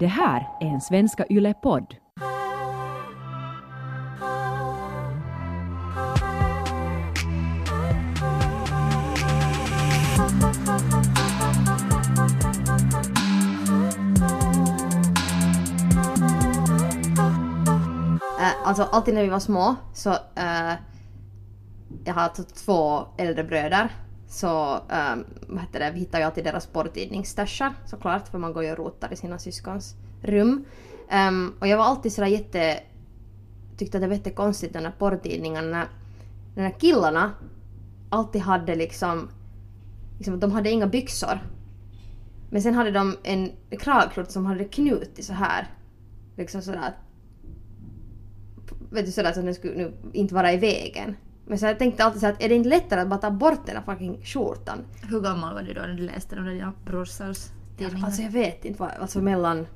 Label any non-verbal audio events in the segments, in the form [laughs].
Det här är en Svenska Yle-podd. Eh, alltså alltid när vi var små så uh, jag har alltså två äldre bröder så um, vad heter det, vi hittar ju alltid deras porrtidningsstashar såklart för man går ju och rotar i sina syskons rum. Um, och jag var alltid sådär jätte tyckte att det var jättekonstigt de där porrtidningarna när, när de killarna alltid hade liksom, liksom de hade inga byxor. Men sen hade de en kragklot som hade knutit så här. Liksom sådär vet du sådär så att den skulle nu inte vara i vägen. Men så jag tänkte alltid så att är det inte lättare att bara ta bort den där fucking skjortan? Hur gammal var du då när du läste de där dina brorsars tidningar? Alltså jag vet inte, vad- alltså mellan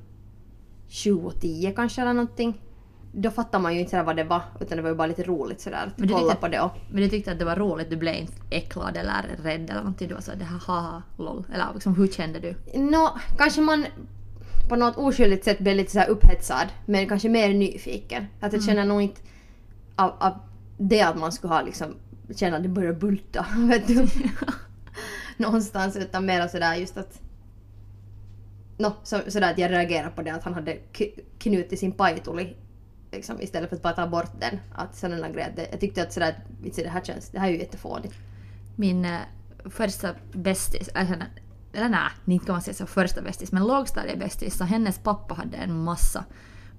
7 och 10 kanske eller någonting. Då fattar man ju inte sådär vad det var utan det var ju bara lite roligt sådär att Men kolla tyckte- på det och Men du tyckte att det var roligt, du blev inte äcklad eller rädd eller någonting? Du var såhär det här haha lol. Eller liksom, hur kände du? Nå, kanske man på något oskyldigt sätt blev lite så här upphetsad men kanske mer nyfiken. Att jag känner nog inte av, av det att man skulle ha liksom känna att det börjar bulta, [laughs] vet du. Någonstans utan mer sådär just att Nå, så, sådär att jag reagerar på det att han hade knutit sin pajtuli liksom, istället för att bara ta bort den. Att sådana grejer. det- Jag tyckte att sådär att vitsi, det här känns, det här är ju jättefånigt. Min äh, första bästis, äh, eller, eller nej, inte kan man säga så första bästis, men lågstadiebästis, så hennes pappa hade en massa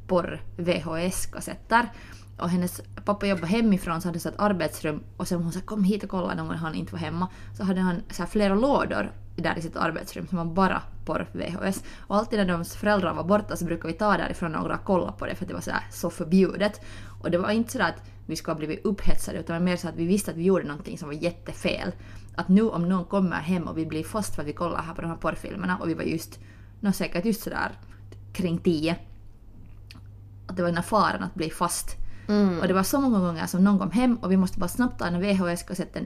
porr VHS-kassetter. Och hennes pappa jobbade hemifrån så hade så ett arbetsrum och sen hon sa kom hit och kolla någon gång han inte var hemma. Så hade han så här flera lådor där i sitt arbetsrum som var bara porr VHS. Och alltid när de föräldrar var borta så brukade vi ta därifrån några och kolla på det för att det var så, här, så förbjudet. Och det var inte så att vi skulle ha blivit upphetsade utan det var mer så att vi visste att vi gjorde någonting som var jättefel. Att nu om någon kommer hem och vi blir fast för att vi kollar här på de här porrfilmerna och vi var just, nå säkert just sådär kring tio. Att det var den här faran att bli fast. Mm. Och det var så många gånger som någon kom hem och vi måste bara snabbt ta en VHS-kassetten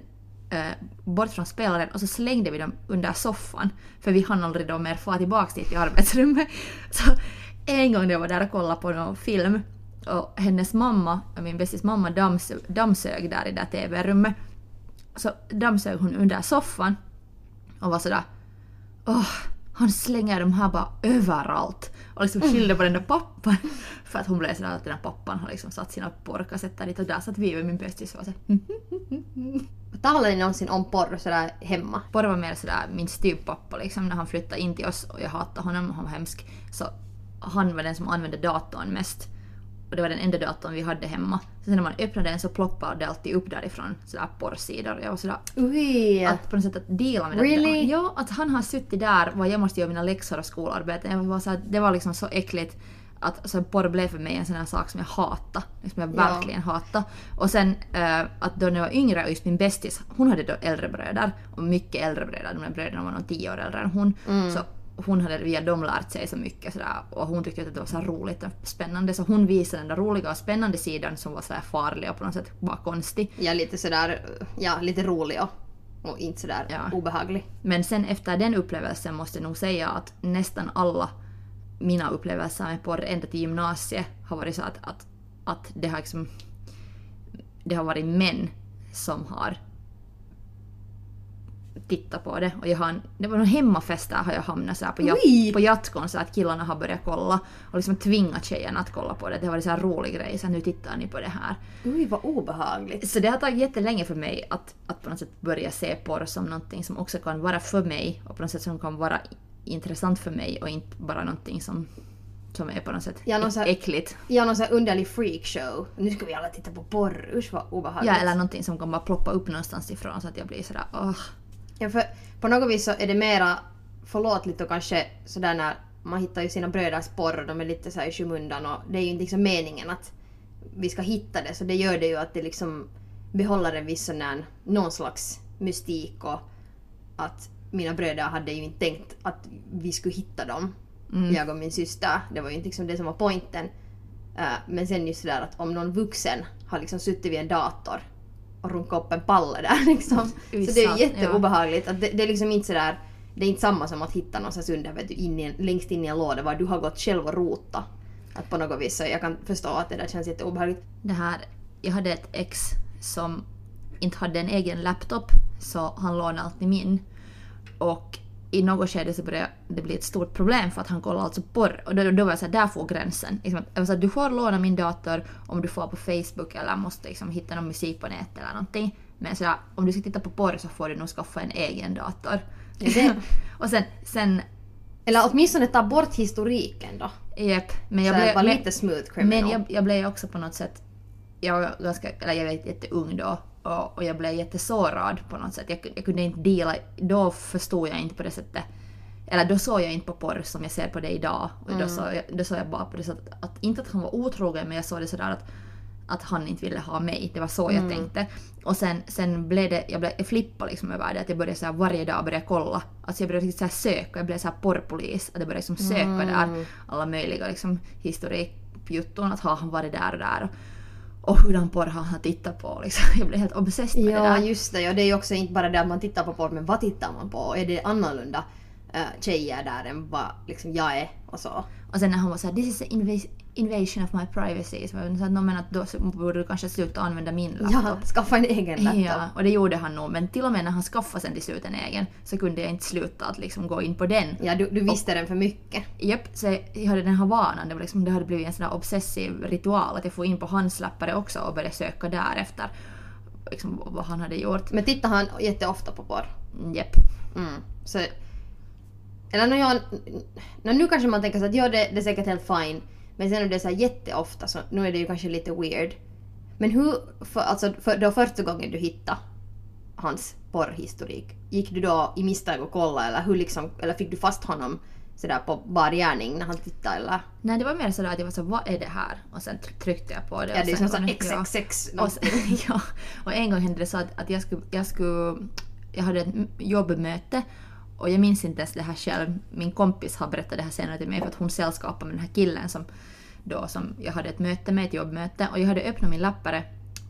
eh, bort från spelaren och så slängde vi dem under soffan. För vi hann aldrig då mer få tillbaka dit i arbetsrummet. [laughs] Så en gång när jag var där och kollade på någon film och hennes mamma, min bästis mamma, dammsög, dammsög där i det där TV-rummet. Så dammsög hon under soffan och var sådär Åh, han slänger de här bara överallt. Och liksom skyllde på den där pappan. [laughs] För att hon blev sådär att den där pappan har liksom satt sina porrkassetter dit och där satt vi med min bästis och var såhär Talade ni någonsin om porr sådär hemma? Porr var mer sådär min styvpappa liksom när han flyttade in till oss och jag hatade honom, han var hemsk. Så han var den som använde datorn mest. Och det var den enda datorn vi hade hemma. Så sen när man öppnade den så ploppade det alltid upp därifrån sådär porrsidor. Jag var sådär Ui! att på något sätt att dela med Really? det. Ja, att han har suttit där och jag måste göra mina läxor och skolarbeten. Jag var så här, det var liksom så äckligt att alltså, porr blev för mig en sån här sak som jag hatade. Som jag Ja. verkligen hatade. Och sen eh, att då när jag var yngre och just min bästis, hon hade då äldre bröder. Och mycket äldre bröder. De här bröderna var nog tio år äldre än hon. Så hon hade via dem lärt sig så mycket sådär, och hon tyckte att det var så roligt och spännande. Så hon visade den där roliga och spännande sidan som var så farlig och på något sätt bara konstig. Ja, lite sådär, ja, lite rolig och, och inte sådär Ja. obehaglig. Men sen efter den upplevelsen måste jag nog säga att nästan alla mina upplevelser med porr ända till gymnasiet har varit så att, att, att det har liksom... Det har varit män som har tittat på det. Och jag har, en- det var någon hemmafest där har jag hamnat så på, jat, Oj! på jatkon så att killarna har börjat kolla och liksom tvingat tjejerna att kolla på det. Det har varit så här rolig grej så nu tittar ni på det här. Ui, vad obehagligt. Så det har tagit jättelänge för mig att, att på något sätt börja se porr som någonting som också kan vara för mig och på något sätt som kan vara intressant för mig och inte bara någonting som, som är på något sätt Ja, någon så här- äckligt. Ja, någon sån här underlig freakshow. Nu ska vi alla titta på porr. Usch vad obehagligt. Ja, eller någonting som bara ploppa upp någonstans ifrån så att jag blir sådär åh. Ja, för på något vis så är det mera förlåtligt och kanske sådär när man hittar ju sina bröders porr och de är lite såhär i skymundan och det är ju inte liksom meningen att vi ska hitta det så det gör det ju att det liksom behåller en viss sån här, någon slags mystik och att mina bröder hade ju inte tänkt att vi skulle hitta dem, jag och min syster. Det var ju inte liksom det som var poängen. Eh, men sen just sådär att om någon vuxen har liksom suttit vid en dator och runkat upp en palle där [laughs] liksom. Så det är jätteobehagligt. Att det, det är liksom inte sådär Det är inte samma som att hitta någonstans under, vet du, in en, längst in i en låda var du har gått själv och rota. Att på något vis så jag kan förstå att det där känns jätteobehagligt. det här, jag hade ett ex som inte hade en egen laptop så han lånade alltid min. Och i något skede så började det bli ett stort problem för att han kollade alltså porr. Och då, då var jag såhär, där får gränsen. Liksom, att- jag var så här, du får låna min dator om du får på Facebook eller måste liksom hitta någon musik på nätet eller någonting. Men sådär, om du ska titta på porr så får du nog skaffa en egen dator. Det- [laughs] och sen, sen Eller åtminstone ta bort historiken då. Japp, men jag så blev... bara lite smooth criminal. Men jag, jag blev också på något sätt... Jag var ganska... Eller jag var jätteung då. Och, och jag blev jättesårad på något sätt. Jag, jag kunde inte dela... Då förstod jag inte på det sättet. Eller då såg jag inte på porr som jag ser på det idag. Och Mm. då, såg jag, då såg jag bara på det sättet att, inte att han var otrogen men jag såg det sådär att att han inte ville ha mig. Det var så Mm. jag tänkte. Och sen, sen blev det, jag, blev, jag flippade liksom över det att jag började så här varje dag börja kolla. Alltså jag började riktigt så här söka, jag blev så här porrpolis. Att jag började liksom söka Mm. där alla möjliga liksom historikjutton. Att har han varit där och där. Och, hurdan porr har han tittat på liksom. [laughs] Jag blev helt obsessed med det Ja, där. just det. Ja, det är ju också inte bara det att man tittar på porr, men vad tittar man på? Är det annorlunda uh, tjejer där än vad liksom jag är och så? Och sen när han var såhär “This is an invasion of my privacy” så jag såhär “No men att då borde du kanske sluta använda min laptop”. Ja, skaffa en egen laptop. Ja, och det gjorde han nog. Men till och med när han skaffade sen till slut en egen så kunde jag inte sluta att liksom gå in på den. Ja, du, du visste den för mycket. Japp, så jag hade den här vanan. Det, var liksom, det hade blivit en sån där obsessiv ritual att jag får in på hans lappare också och började söka där efter liksom, vad han hade gjort. Men tittar han jätteofta på porr? Japp. Mm. Så, eller när jag, när nu kanske man tänker så att ja, det, det är säkert helt fine. Men sen är det så här jätteofta så nu är det ju kanske lite weird. Men hur, för, alltså för, då första gången du hittade hans porrhistorik, gick du då i misstag och kolla eller hur liksom, eller fick du fast honom sådär på bar gärning när han tittade eller? Nej, det var mer sådär att jag var så vad är det här? Och sen tr- tryckte jag på det. Ja, det är som kom så ja. XXX. Och, sen, [laughs] ja, och en gång hände det så att, att jag, skulle, jag skulle... Jag hade ett jobbmöte och jag minns inte ens det här själv. Min kompis har berättat det här senare till mig för att hon sällskapade med den här killen som, då, som jag hade ett möte med, ett jobbmöte. Och jag hade öppnat min lappare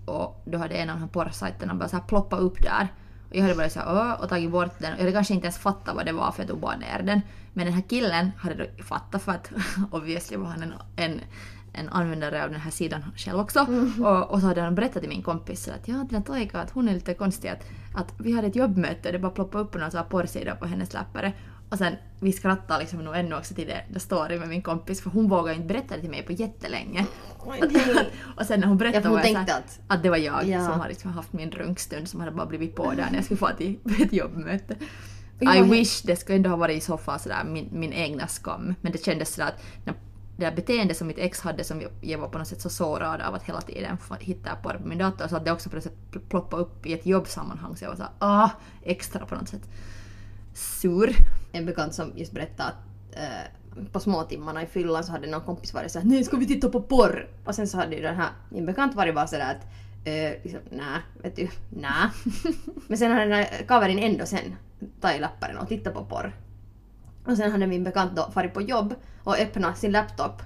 och då hade en av de här porrsajterna bara så här ploppat upp där. Och jag hade bara så här, "Åh", och tagit bort den. Och jag hade kanske inte ens fattat vad det var för jag tog bara ner den. Men den här killen hade då fattat för att [laughs] obviously var han en, en, en användare av den här sidan själv också. Och, och så hade han berättat till min kompis så att ja, den här Taika, att hon är lite konstig att, att vi hade ett jobbmöte och det bara ploppade upp någon sån här porrsida på hennes lappare. Och sen, vi skrattade liksom nog ännu också till det, det story med min kompis för hon vågade inte berätta det till mig på jättelänge. [laughs] och sen när hon berättade Ja, hon var jag så här- tänkte att- att det var jag Ja. som har liksom haft min runkstund som hade bara blivit på där när jag skulle få till [laughs] ett jobbmöte. I wish det skulle ändå ha varit i så fall sådär min, min egna skam. Men det kändes sådär att när det där beteendet som mitt ex hade som jag, var på något sätt så sårad av att hela tiden hitta på det på min dator så att det också på något sätt pl- ploppade upp i ett jobbsammanhang så jag var såhär ah, extra på något sätt sur. en bekant som just berättade att eh, på småtimmarna i fyllan så hade någon kompis varit såhär nej ska vi titta på porr? Och sen så hade ju den här min bekant varit bara sådär att eh, liksom, nä, vet du, nä. [laughs] Men sen hade den här kaverin ändå sen tagit lapparen och tittat på porr. Och sen hade min bekant då farit på jobb och öppnat sin laptop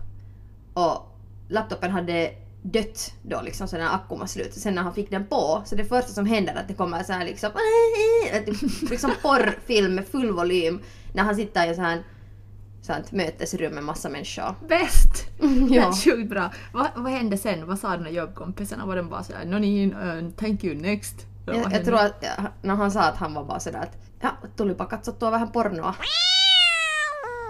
och laptopen hade dött då liksom så den här akkun var slut. Sen när han fick den på så det första som händer är att det kommer så här liksom [laughs] liksom porrfilm med full volym när han sitter i sån här sånt mötesrum med massa människor. Bäst! [laughs] Ja. Sjukt bra. Vad, vad hände sen? Vad sa de där jobbkompisarna? Var de bara såhär no niin, uh, thank you next? Jag, jag tror att ja, när han sa att han var bara sådär att ja, tulipa katsottua vähän pornoa.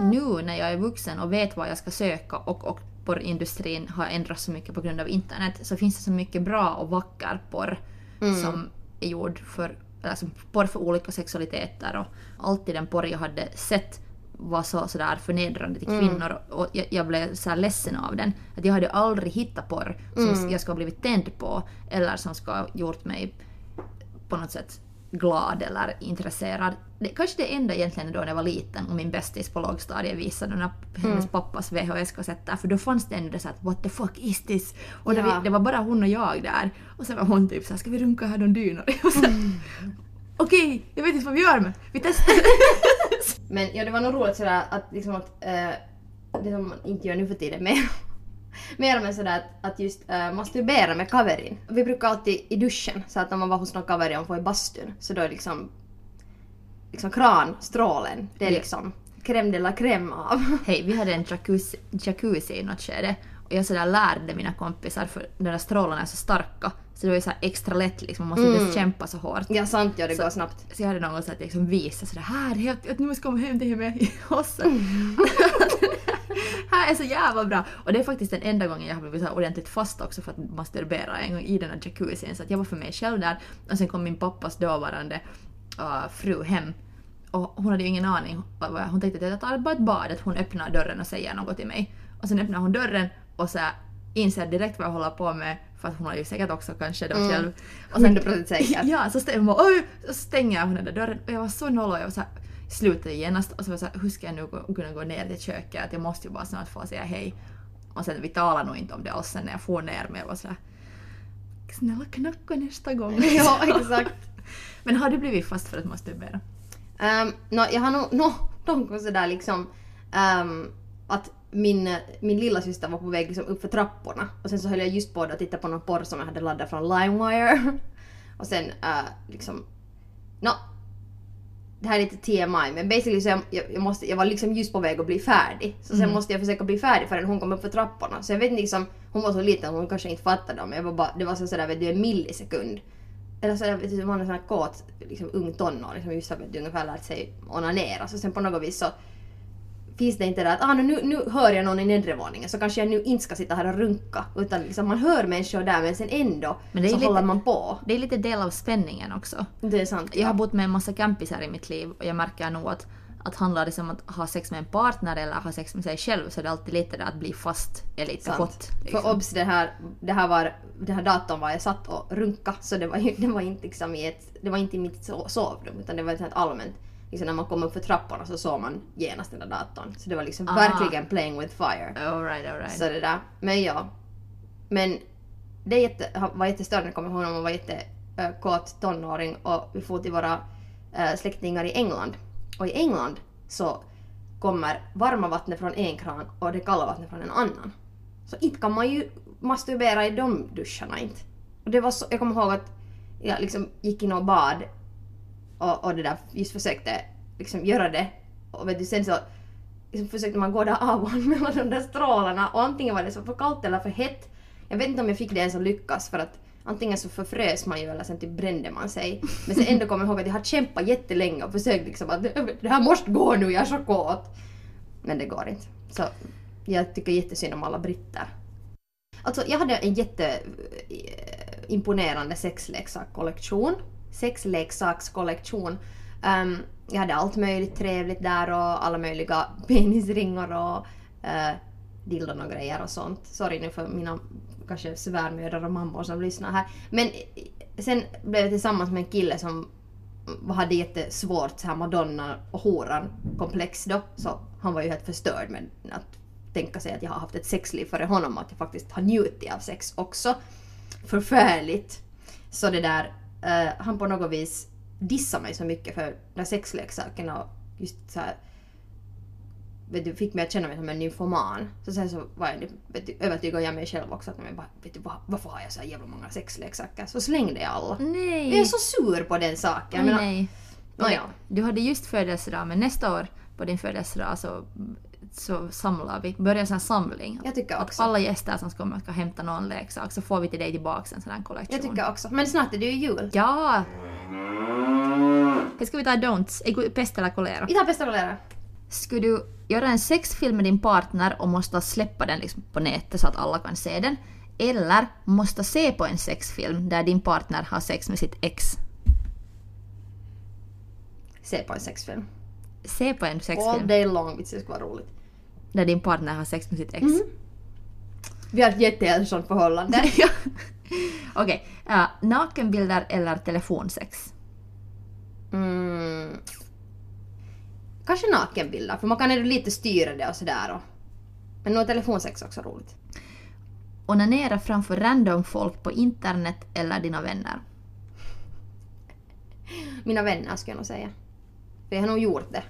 Nu när jag är vuxen och vet vad jag ska söka och, och porrindustrin har ändrats så mycket på grund av internet så finns det så mycket bra och vacker porr som är gjord för, alltså porr för olika sexualiteter och alltid den porr jag hade sett var så sådär förnedrande till kvinnor och jag, jag blev så här ledsen av den. Att jag hade aldrig hittat porr som jag skulle ha blivit tänd på eller som ska ha gjort mig på något sätt glad eller intresserad. Det, kanske det enda egentligen då när jag var liten och min bästis på lågstadiet visade den här, hennes pappas VHS-kassetter för då fanns det ändå det så att what the fuck is this? Och det, Ja. vi- det var bara hon och jag där och sen var hon typ såhär ska vi runka här de dynor? [laughs] Och sen, Okej, jag vet inte vad vi gör men vi testar. [laughs] Men ja, det var nog roligt sådär att liksom att eh, det som man inte gör nu för tiden mer Mer med sådär att, att just uh, masturbera med kaverin. Vi brukar alltid i duschen, så att när man var hos någon kaveri och får i bastun, så då är liksom liksom kranstrålen. Det är liksom crème de la crème av. [laughs] Hej, vi hade en jacuzzi, jacuzzi i något skede och jag sådär lärde mina kompisar för de där strålarna är så starka så det var ju så här extra lätt liksom, man måste inte ens kämpa så hårt. ja sant ja, det Så- går snabbt. Så jag hade någon gång att liksom visade sådär här, helt, att nu måste komma hem till mig i Hossen. [laughs] [laughs] här är så jävla bra! Och det är faktiskt den enda gången jag har blivit så ordentligt fast också för att masturbera en gång i den här jacuzzin. Så att jag var för mig själv där och sen kom min pappas dåvarande uh, fru hem och hon hade ju ingen aning. Hon tänkte att jag tar bara ett bad, att hon öppnar dörren och säger något till mig. Och sen öppnar hon dörren och så inser direkt vad jag håller på med för att hon har ju säkert också kanske då själv. Och sen- 100% säker. [laughs] Ja, så stänger hon oj! Så stänger hon den där dörren och jag var så noll och jag var så här, slutade genast och så var jag så här, hur ska jag nu gå, kunna gå ner till köket? Jag måste ju bara snart få säga hej. Och sen vi talade nog inte om det alls sen när jag får ner mig. Jag var så här, snälla knacka nästa gång. [laughs] ja, [laughs] exakt. Men har du blivit fast för att masturbera? Um, no, jag har nog no, någon gång sådär liksom ehm, att min, min lilla syster var på väg liksom upp för trapporna och sen så höll jag just på att titta på någon porr som jag hade laddat från LimeWire. [laughs] och sen uh, liksom, no, det här är lite TMI men basically så jag, jag, måste, jag var liksom just på väg att bli färdig. Så sen måste jag försöka bli färdig förrän hon kom upp för trapporna. Så jag vet inte liksom, hon var så liten hon kanske inte fattade dem. Jag var bara, det var så sådär vet du en millisekund. Eller så vet du, man är sån här kåt liksom, ung tonåring som just har vet du, ungefär lärt sig onanera. Så sen på något vis så finns det inte där att ah, nu, nu hör jag någon i nedre våningen så kanske jag nu inte ska sitta här och runka. Utan liksom, man hör människor där men sen ändå Men det är så lite- håller man på. Det är lite del av spänningen också. Det är sant. Jag har bott med en massa campisar i mitt liv och jag märker nog att, att handlar det om att ha sex med en partner eller ha sex med sig själv så är det alltid lite där att bli fast är lite Sant. hot. liksom. För obs, det här, det här var, det här datorn var jag satt och runka så det var, [laughs] det var inte liksom i ett, det var inte i mitt so- sovrum utan det var ett allmänt, liksom när man kom upp för trapporna så såg man genast den där datorn. Så det var liksom Ah. verkligen playing with fire. All right, all right. Så det där, men ja. Men det jätte, var jättestörande, jag kommer ihåg när man var jättekåt tonåring och vi får till våra äh, släktingar i England. Och i England så kommer varma vattnet från en kran och det kalla vattnet från en annan. Så inte kan man ju masturbera i de duscharna inte. Och det var så, jag kommer ihåg att jag liksom gick in och bad och, och det där just försökte liksom göra det. Och vet du, sen så liksom försökte man gå där [laughs] av och mellan de där strålarna och antingen var det så för kallt eller för hett. Jag vet inte om jag fick det ens att lyckas för att antingen så förfrös man ju eller sen typ brände man sig. Men sen ändå kommer jag ihåg att jag har kämpat jättelänge och försökt liksom att det här måste gå nu, jag är så kåt. Men det går inte. Så jag tycker jättesynd om alla britter. Alltså jag hade en jätte eh, sexleksakskollektion. Um, ehm, jag hade allt möjligt trevligt där och alla möjliga [laughs] penisringar och eh, uh, dildon och grejer och sånt. Sorry nu för mina kanske svärmödrar och mammor som lyssnar här. Men eh, sen blev jag tillsammans med en kille som hade jättesvårt så här Madonna och horan komplex då. Så han var ju helt förstörd med att tänka sig att jag har haft ett sexliv före honom och att jag faktiskt har njutit av sex också. Förfärligt. Så det där, eh, han på något vis dissade mig så mycket för de där sexleksakerna och just så här, vet du, fick mig att känna mig som en nymfoman. Så sen så var jag, vet du, övertygade jag mig själv också att men, vet du, var, varför har jag så här jävla många sexleksaker? Så slängde jag alla. Nej! Jag är så sur på den saken. Nej, menar, nej. Nåja. Du hade just födelsedag, men nästa år på din födelsedag så, så samlar vi, börjar en sån här samling. Jag tycker att också. alla gäster som kommer ska hämta någon leksak så får vi till dig tillbaks en sån här kollektion. Jag tycker också. Men snart är det ju jul. Ja! Hej, ska vi ta don'ts? Pest eller kolera? Vi tar bästa valera. Skulle du göra en sexfilm med din partner och måste släppa den liksom på nätet så att alla kan se den? Eller måste se på en sexfilm där din partner har sex med sitt ex? Se på en sexfilm. Se på en All sexfilm day long. Det skulle vara roligt. Där din partner har sex med sitt ex. Vi har ett jättehälsosamt förhållande. [laughs] Ja. Okej, ja, nakenbilder eller telefonsex? Mm. Kanske nakenbilder, för man kan ändå lite styra det och sådär. Och... Men nog telefonsex också roligt. Onanera framför random folk på internet eller dina vänner? Mina vänner skulle jag nog säga. För jag har nog gjort det.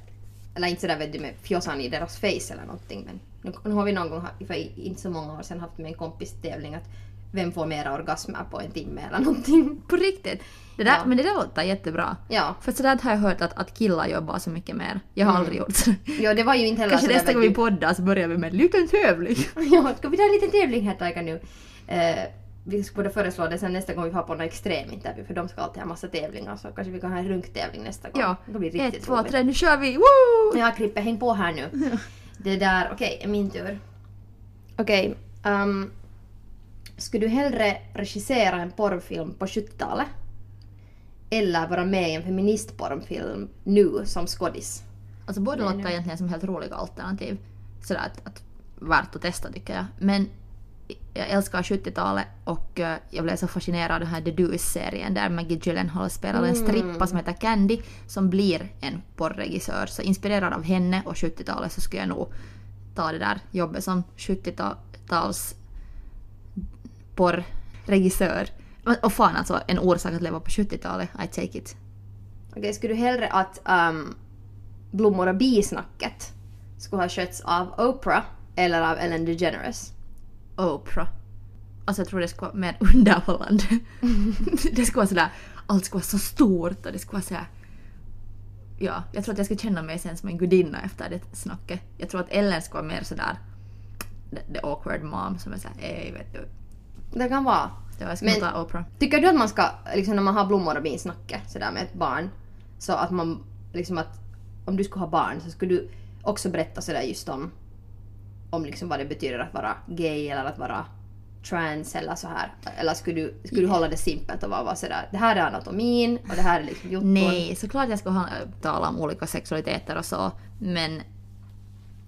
Eller inte sådär vet du med fjossan i deras face eller någonting men nu, nu har vi någon gång, för inte så många år sedan, haft med en kompis tävling att vem får mera orgasmer på en timme eller [laughs] någonting. På riktigt. Det där, Ja. Men det där låter jättebra. Ja. För sådär har jag hört att, att killar jobbar så mycket mer. Jag har aldrig gjort så. Jo, det var ju inte heller Kanske nästa gång vi poddar så börjar vi med en liten tävling. [laughs] Ja, ska vi ta en liten tävling här Taika nu? Eh, vi skulle föreslå det sen nästa gång vi har på någon extremintervju för de ska alltid ha massa tävlingar så kanske vi kan ha en runktävling nästa gång. Ja. Det blir riktigt Ett, två, tre, nu kör vi! Woo! Ja, Krippe, häng på här nu. Det där, okej, är min tur. Okej, ehm, skulle du hellre regissera en porrfilm på 70-talet? Eller vara med i en feministporrfilm nu som skådis? Alltså båda låter egentligen som helt roliga alternativ. Sådär att, att värt att testa tycker jag. Men jag älskar 70-talet och eh, jag blev så fascinerad av den här The Deuce-serien där Maggie Gyllenhaal spelar en strippa som heter Candy som blir en porrregissör. Så inspirerad av henne och 70-talet så skulle jag nog ta det där jobbet som 70-tals porrregissör. Och fan alltså, en orsak att leva på 70-talet, I take it. Okej, skulle du hellre att um, blommor och bisnacket skulle ha skötts av Oprah eller av Ellen DeGeneres? Oprah. Alltså jag tror det skulle vara mer [laughs] underhållande. [laughs] det skulle vara sådär, allt skulle vara så stort och det skulle vara såhär... Ja, jag tror att jag skulle känna mig sen som en gudinna efter det snacket. Jag tror att Ellen skulle vara mer sådär the, the awkward mom som är såhär, ej vet du. Det kan vara. Ja, jag skulle Men- ta Oprah. Tycker du att man ska, liksom när man har blommor och bisnacket sådär med ett barn, så att man liksom att om du skulle ha barn så skulle du också berätta sådär just om om liksom vad det betyder att vara gay eller att vara trans eller så här. Eller skulle du, skulle du hålla det simpelt och vara sådär det här är anatomin och det här är liksom jotton. Nej, såklart jag skulle ha, tala om olika sexualiteter och så, men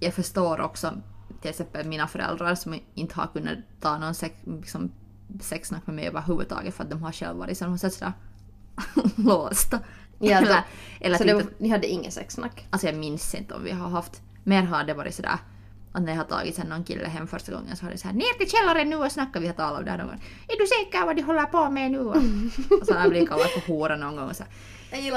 jag förstår också till exempel mina föräldrar som inte har kunnat ta någon sex, liksom, sexsnack med mig överhuvudtaget för att de har själva varit sett sådär [laughs] låsta. Ja, eller, eller så typ var- ni hade inget sexsnack? Alltså jag minns inte om vi har haft, mer har det varit sådär att när jag har tagit sen någon kille hem första gången så har det såhär ner till källaren nu och snacka vi har talat om det här någon gång. Är du säker vad du håller på med nu? och så har jag blivit kallad för hora någon gång och så.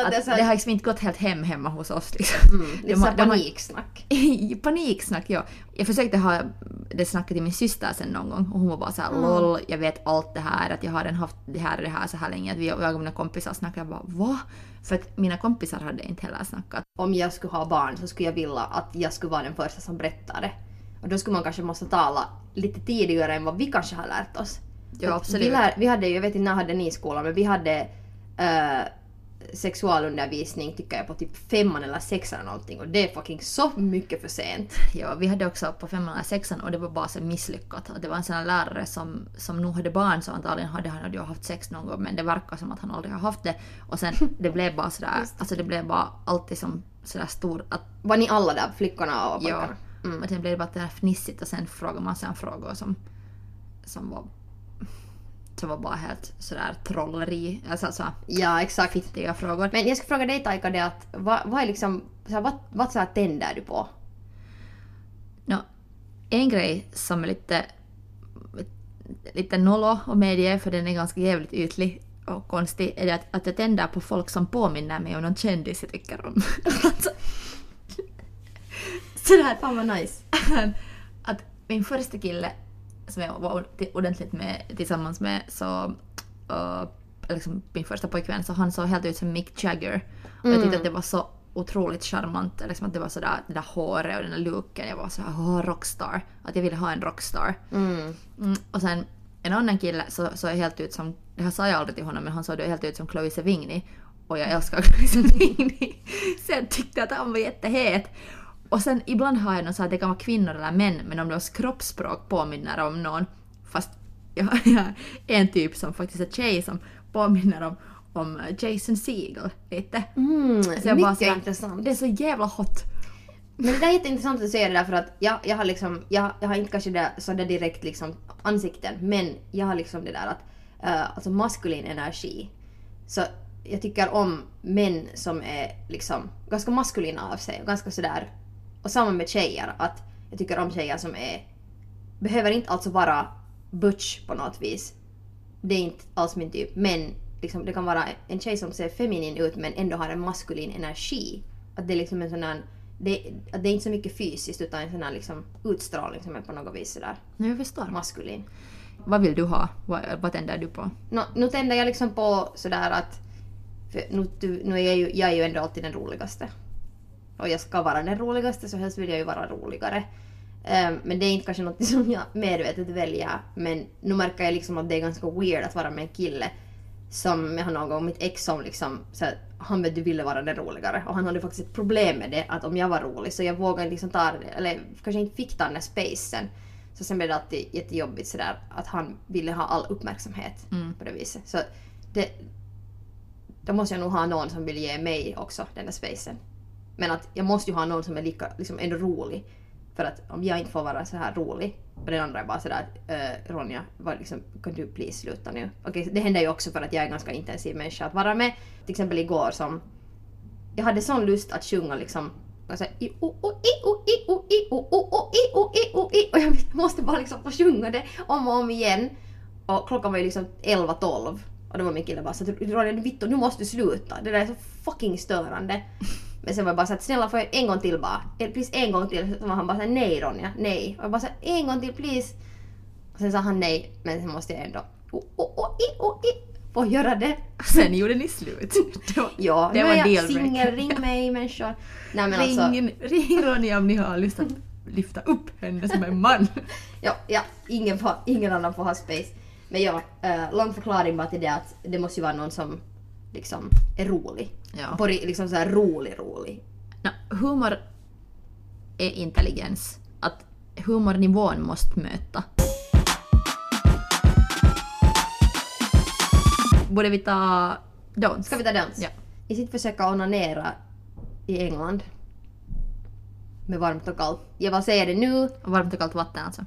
Att det så det här, har liksom inte gått helt hem hemma hos oss liksom. mm, de har- här de har- paniksnack. [laughs] Paniksnack, ja. Jag försökte ha det snacket till min syster sen någon gång och hon var bara såhär Mm. LOL, jag vet allt det här, att jag har redan haft det här och det här så här länge. Att vi, jag och mina kompisar snackade jag bara va? För att mina kompisar hade inte heller snackat. om jag skulle ha barn så skulle jag vilja att jag skulle vara den första som berättar det. Och då skulle man kanske måste tala lite tidigare än vad vi kanske har lärt oss. Ja, att absolut. Vi, lär, vi hade ju, jag vet inte när hade ni skolan, men vi hade eh, sexualundervisning tycker jag på typ femman eller sexan eller någonting och det är fucking så mycket för sent. [laughs] Ja, vi hade också på femman eller sexan och det var bara så misslyckat. Att Det var en sån här lärare som, som nog hade barn så antagligen hade han ju haft sex någon gång men det verkar som att han aldrig har haft det. Och sen [laughs] det blev bara sådär, alltså det blev bara alltid som sådär stor att Var ni alla där, flickorna och ja. Mm. Och sen blev det bara fnissigt och sen frågade man sen frågor som, som var som var bara helt sådär trolleri, alltså så Ja, exakt. fittiga frågor. Men jag ska fråga dig Taika det att vad, vad är liksom, så här, vad, vad så här tänder du på? No, en grej som är lite, lite nollo att medge, för den är ganska jävligt ytlig och konstig, är det att, att jag tänder på folk som påminner mig om någon kändis jag tycker om. [laughs] sådär Fan vad nice. [laughs] att min första kille som jag var ordentligt med, tillsammans med så uh, liksom min första pojkvän så han såg helt ut som Mick Jagger. Och jag tyckte att det var så otroligt charmant, liksom att det var sådär det där håret och den där looken. Jag var såhär oh, rockstar. Att jag ville ha en rockstar. Mm. Mm, och sen en annan kille så såg helt ut som, det här sa jag aldrig till honom men han såg helt ut som Chloe Sevigny. Och jag älskar [laughs] Chloe Sevigny. så jag tyckte att han var jättehet. Och sen ibland har jag något så att det kan vara kvinnor eller män men om deras kroppsspråk påminner om någon. Fast jag har en typ som faktiskt är tjej som påminner om, om Jason Segel lite. Mm, Så jag bara mycket sådär, intressant. Det är så jävla hot. Men det där är jätteintressant att du säger det där för att jag, jag har liksom, jag, jag har inte kanske det, så där direkt liksom ansikten men jag har liksom det där att, uh, alltså maskulin energi. Så jag tycker om män som är liksom ganska maskulina av sig och ganska sådär, och samma med tjejer att jag tycker om tjejer som är, behöver inte alltså vara butch på något vis. Det är inte alls min typ men liksom, det kan vara en tjej som ser feminin ut men ändå har en maskulin energi. Att det är liksom en sån här, det, att det är inte så mycket fysiskt utan en sån här liksom utstrålning som är på något vis sådär jag förstår. maskulin. vad vill du ha? Vad, vad tänder du på? Nå, nu tänder jag liksom på sådär att... För nu, nu är jag, ju, jag är ju ändå alltid den roligaste. Och jag ska vara den roligaste så helst vill jag ju vara roligare. Ehm, men det är inte kanske något [laughs] som jag medvetet väljer. Men nu märker jag liksom att det är ganska weird att vara med en kille som jag har någon gång, mitt ex som liksom, så här, han vet du ville vara den roligare och han hade faktiskt ett problem med det att om jag var rolig så jag vågade liksom ta eller kanske inte fick ta den där spacen. Så sen blev det alltid jättejobbigt sådär att han ville ha all uppmärksamhet Mm. på det viset. Så det, då måste jag nog ha någon som vill ge mig också den där spacen. Men att jag måste ju ha någon som är lika, liksom ändå rolig. För att om jag inte får vara så här rolig och den andra är bara sådär uh, eh, Ronja, var liksom, kan du please sluta nu? Okej, det händer ju också för att jag är en ganska intensiv människa att vara med. Till exempel igår som jag hade sån lust att sjunga liksom och, så här, i, o, o, i, o, i, o, i, o, o, o, i, o, i, o, i. och jag [laughs] måste bara liksom få sjunga det om och om igen. Och klockan var ju liksom 11-12 och då var min kille bara så att Ronja Vittu nu måste du sluta, det där är så fucking störande. Men sen var jag bara såhär snälla får jag en gång till bara, please en gång till. Så var han bara såhär nej Ronja, nej. Och jag bara såhär en gång till please. Och sen sa han nej, men sen måste jag ändå o, o, o, i, o, i, få göra det. Sen gjorde ni slut. Det var, Ja, det nu var är jag singel, ring mig människor. Nej men ring, alltså, ring Ronja om ni har lust att lyfta upp henne som en man. [laughs] ja, ja ingen, får, ingen annan får ha space. Men ja, uh, lång förklaring bara till det att det måste ju vara någon som liksom är rolig. Ja. På, liksom såhär rolig, rolig. Nå, humor är intelligens. Att humornivån måste möta. Borde vi ta don'ts? Ska vi ta dans? Ja. I sitt försök att onanera i England med varmt och kallt. Jag vill säga det nu, Varmt och kallt vatten alltså.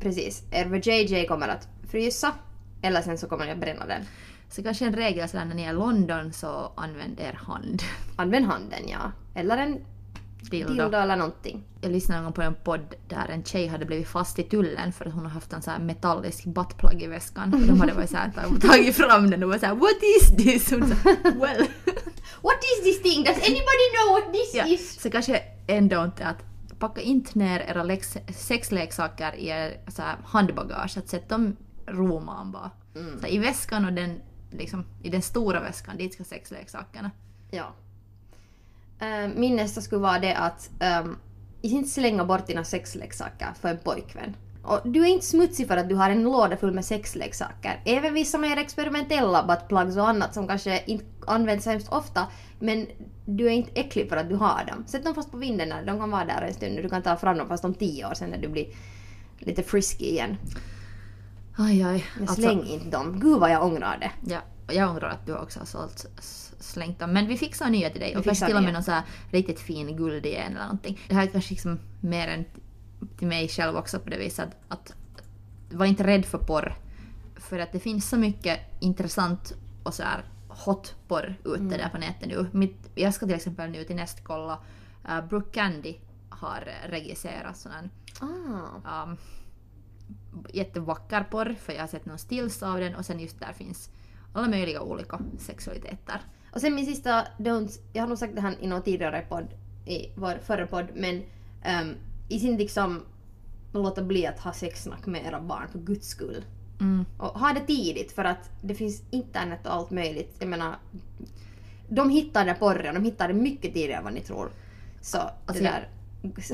precis. RVJJ kommer att frysa eller sen så kommer jag bränna den. Så kanske en regel sådär när ni är i London så använd er hand. [laughs] Använd handen ja. Eller en Dildo. dildo eller någonting. Jag lyssnade en gång på en podd där en tjej hade blivit fast i tullen för att hon har haft en sån här metallisk buttplug i väskan. Och de hade varit såhär, [laughs] tag- tagit fram den och var såhär “What is this?” Hon sa “Well...” [laughs] What is this thing? Does anybody know what this ja, is? Så kanske ändå inte att packa inte ner era lex- sexleksaker i er så handbagage, att sätta dem roman bara. Så I väskan och den, liksom, i den stora väskan, dit ska sexleksakerna. Ja. Eh, min nästa skulle vara det att um, inte slänga bort dina sexleksaker för en pojkvän. Och du är inte smutsig för att du har en låda full med sexleksaker. Även vissa mer experimentella buttplugs och annat som kanske inte används hemskt ofta. Men du är inte äcklig för att du har dem. Sätt dem fast på vinden när de kan vara där en stund. Du kan ta fram dem fast om tio år sen när du blir lite frisky igen. Aj, aj. Men släng inte dem. Gud vad jag ångrar det. Ja, jag undrar att du också har sålt, slängt dem. Men vi fixar nya till dig. Och kanske till och med någon så här riktigt fin guld igen eller någonting. Det här är kanske liksom mer än till mig själv också på det viset att, att var inte rädd för porr. För att det finns så mycket intressant och så här hot porr ute Mm. där på nätet nu. Mitt, jag ska till exempel nu till näst kolla uh, Brooke Candy har eh, regisserat sån här Ah. um, jättevacker porr för jag har sett någon stills av den och sen just där finns alla möjliga olika sexualiteter. Och sen min sista don't, jag har nog sagt det här i någon tidigare podd, i vår förra podd, men um, i sin liksom låta bli att ha sexsnack med era barn för guds skull. Mm. Och ha det tidigt för att det finns internet och allt möjligt. Jag menar, de hittar det porren, de hittar det mycket tidigare än vad ni tror. Så Alltså, det där,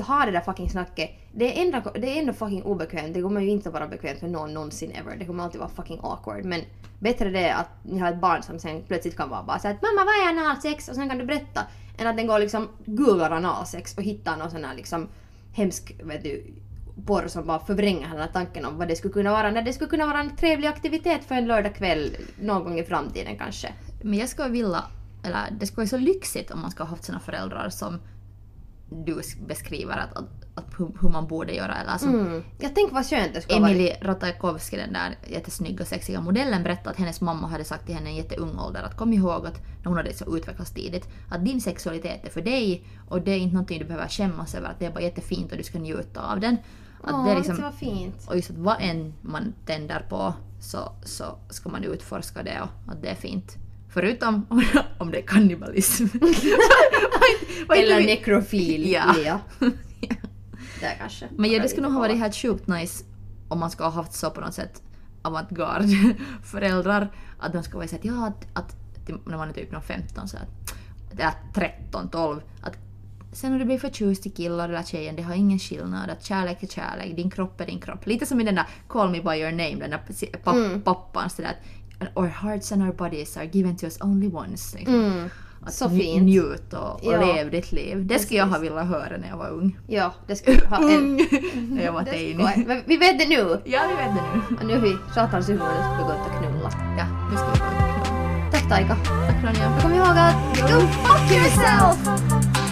ha det där fucking snacket. Det är, ändå, det är ändå fucking obekvämt. Det kommer ju inte vara bekvämt för någon någonsin ever. Det kommer alltid vara fucking awkward. Men bättre det att ni har ett barn som sen plötsligt kan vara bara såhär att mamma vad är analsex? Och sen kan du berätta. Än att den går liksom googlar analsex och hittar någon sån här liksom hemsk vet du, porr som bara förvränger hela tanken om vad det skulle kunna vara. När det skulle kunna vara en trevlig aktivitet för en lördagkväll någon gång i framtiden kanske. Men jag skulle vilja, eller det skulle vara så lyxigt om man skulle ha haft sina föräldrar som du beskriver att, att, att hur, man borde göra. Eller som Mm. Jag tänker vad skönt det skulle vara. Emily Ratajkowski, den där jättesnygga sexiga modellen, berättade att hennes mamma hade sagt till henne i en jätteung ålder att kom ihåg att när hon hade så utvecklats tidigt att din sexualitet är för dig och det är inte någonting du behöver skämmas över, att det är bara jättefint och du ska njuta av den. Att Åh, det är liksom, var fint. och just att vad än man tänder på så, så ska man utforska det och att det är fint. Förutom [laughs] om det är kannibalism. [laughs] Eller nekrofil. Ja. [laughs] ja. Där kanske. Men ja, det skulle nog ha varit helt sjukt nice om man skulle ha haft så på något sätt avantgarde-föräldrar att de ska vara så att ja, att, att när man är typ någon 15 så att, eller 13, 12, att sen när du blir förtjust i killar eller tjejen, det har ingen skillnad. Att kärlek är kärlek, din kropp är din kropp. Lite som i den där Call me by your name, den där si- papp, Mm. pappan sådär att our hearts and our bodies are given to us only once. Liksom. Mm. Att Så fint. Njut och, och Ja. lev ditt liv. Det skulle jag ha velat höra när jag var ung. Ja, det skulle ha en... [laughs] Ung! när jag var teini. Vi vet det nu! Ja, vi vet det nu. Och nu är vi satans i huvudet och ska gå ut och knulla. Ja, nu ska vi gå. Tack Taika! Tack Ronja. Och kom ihåg att... Go fuck yourself!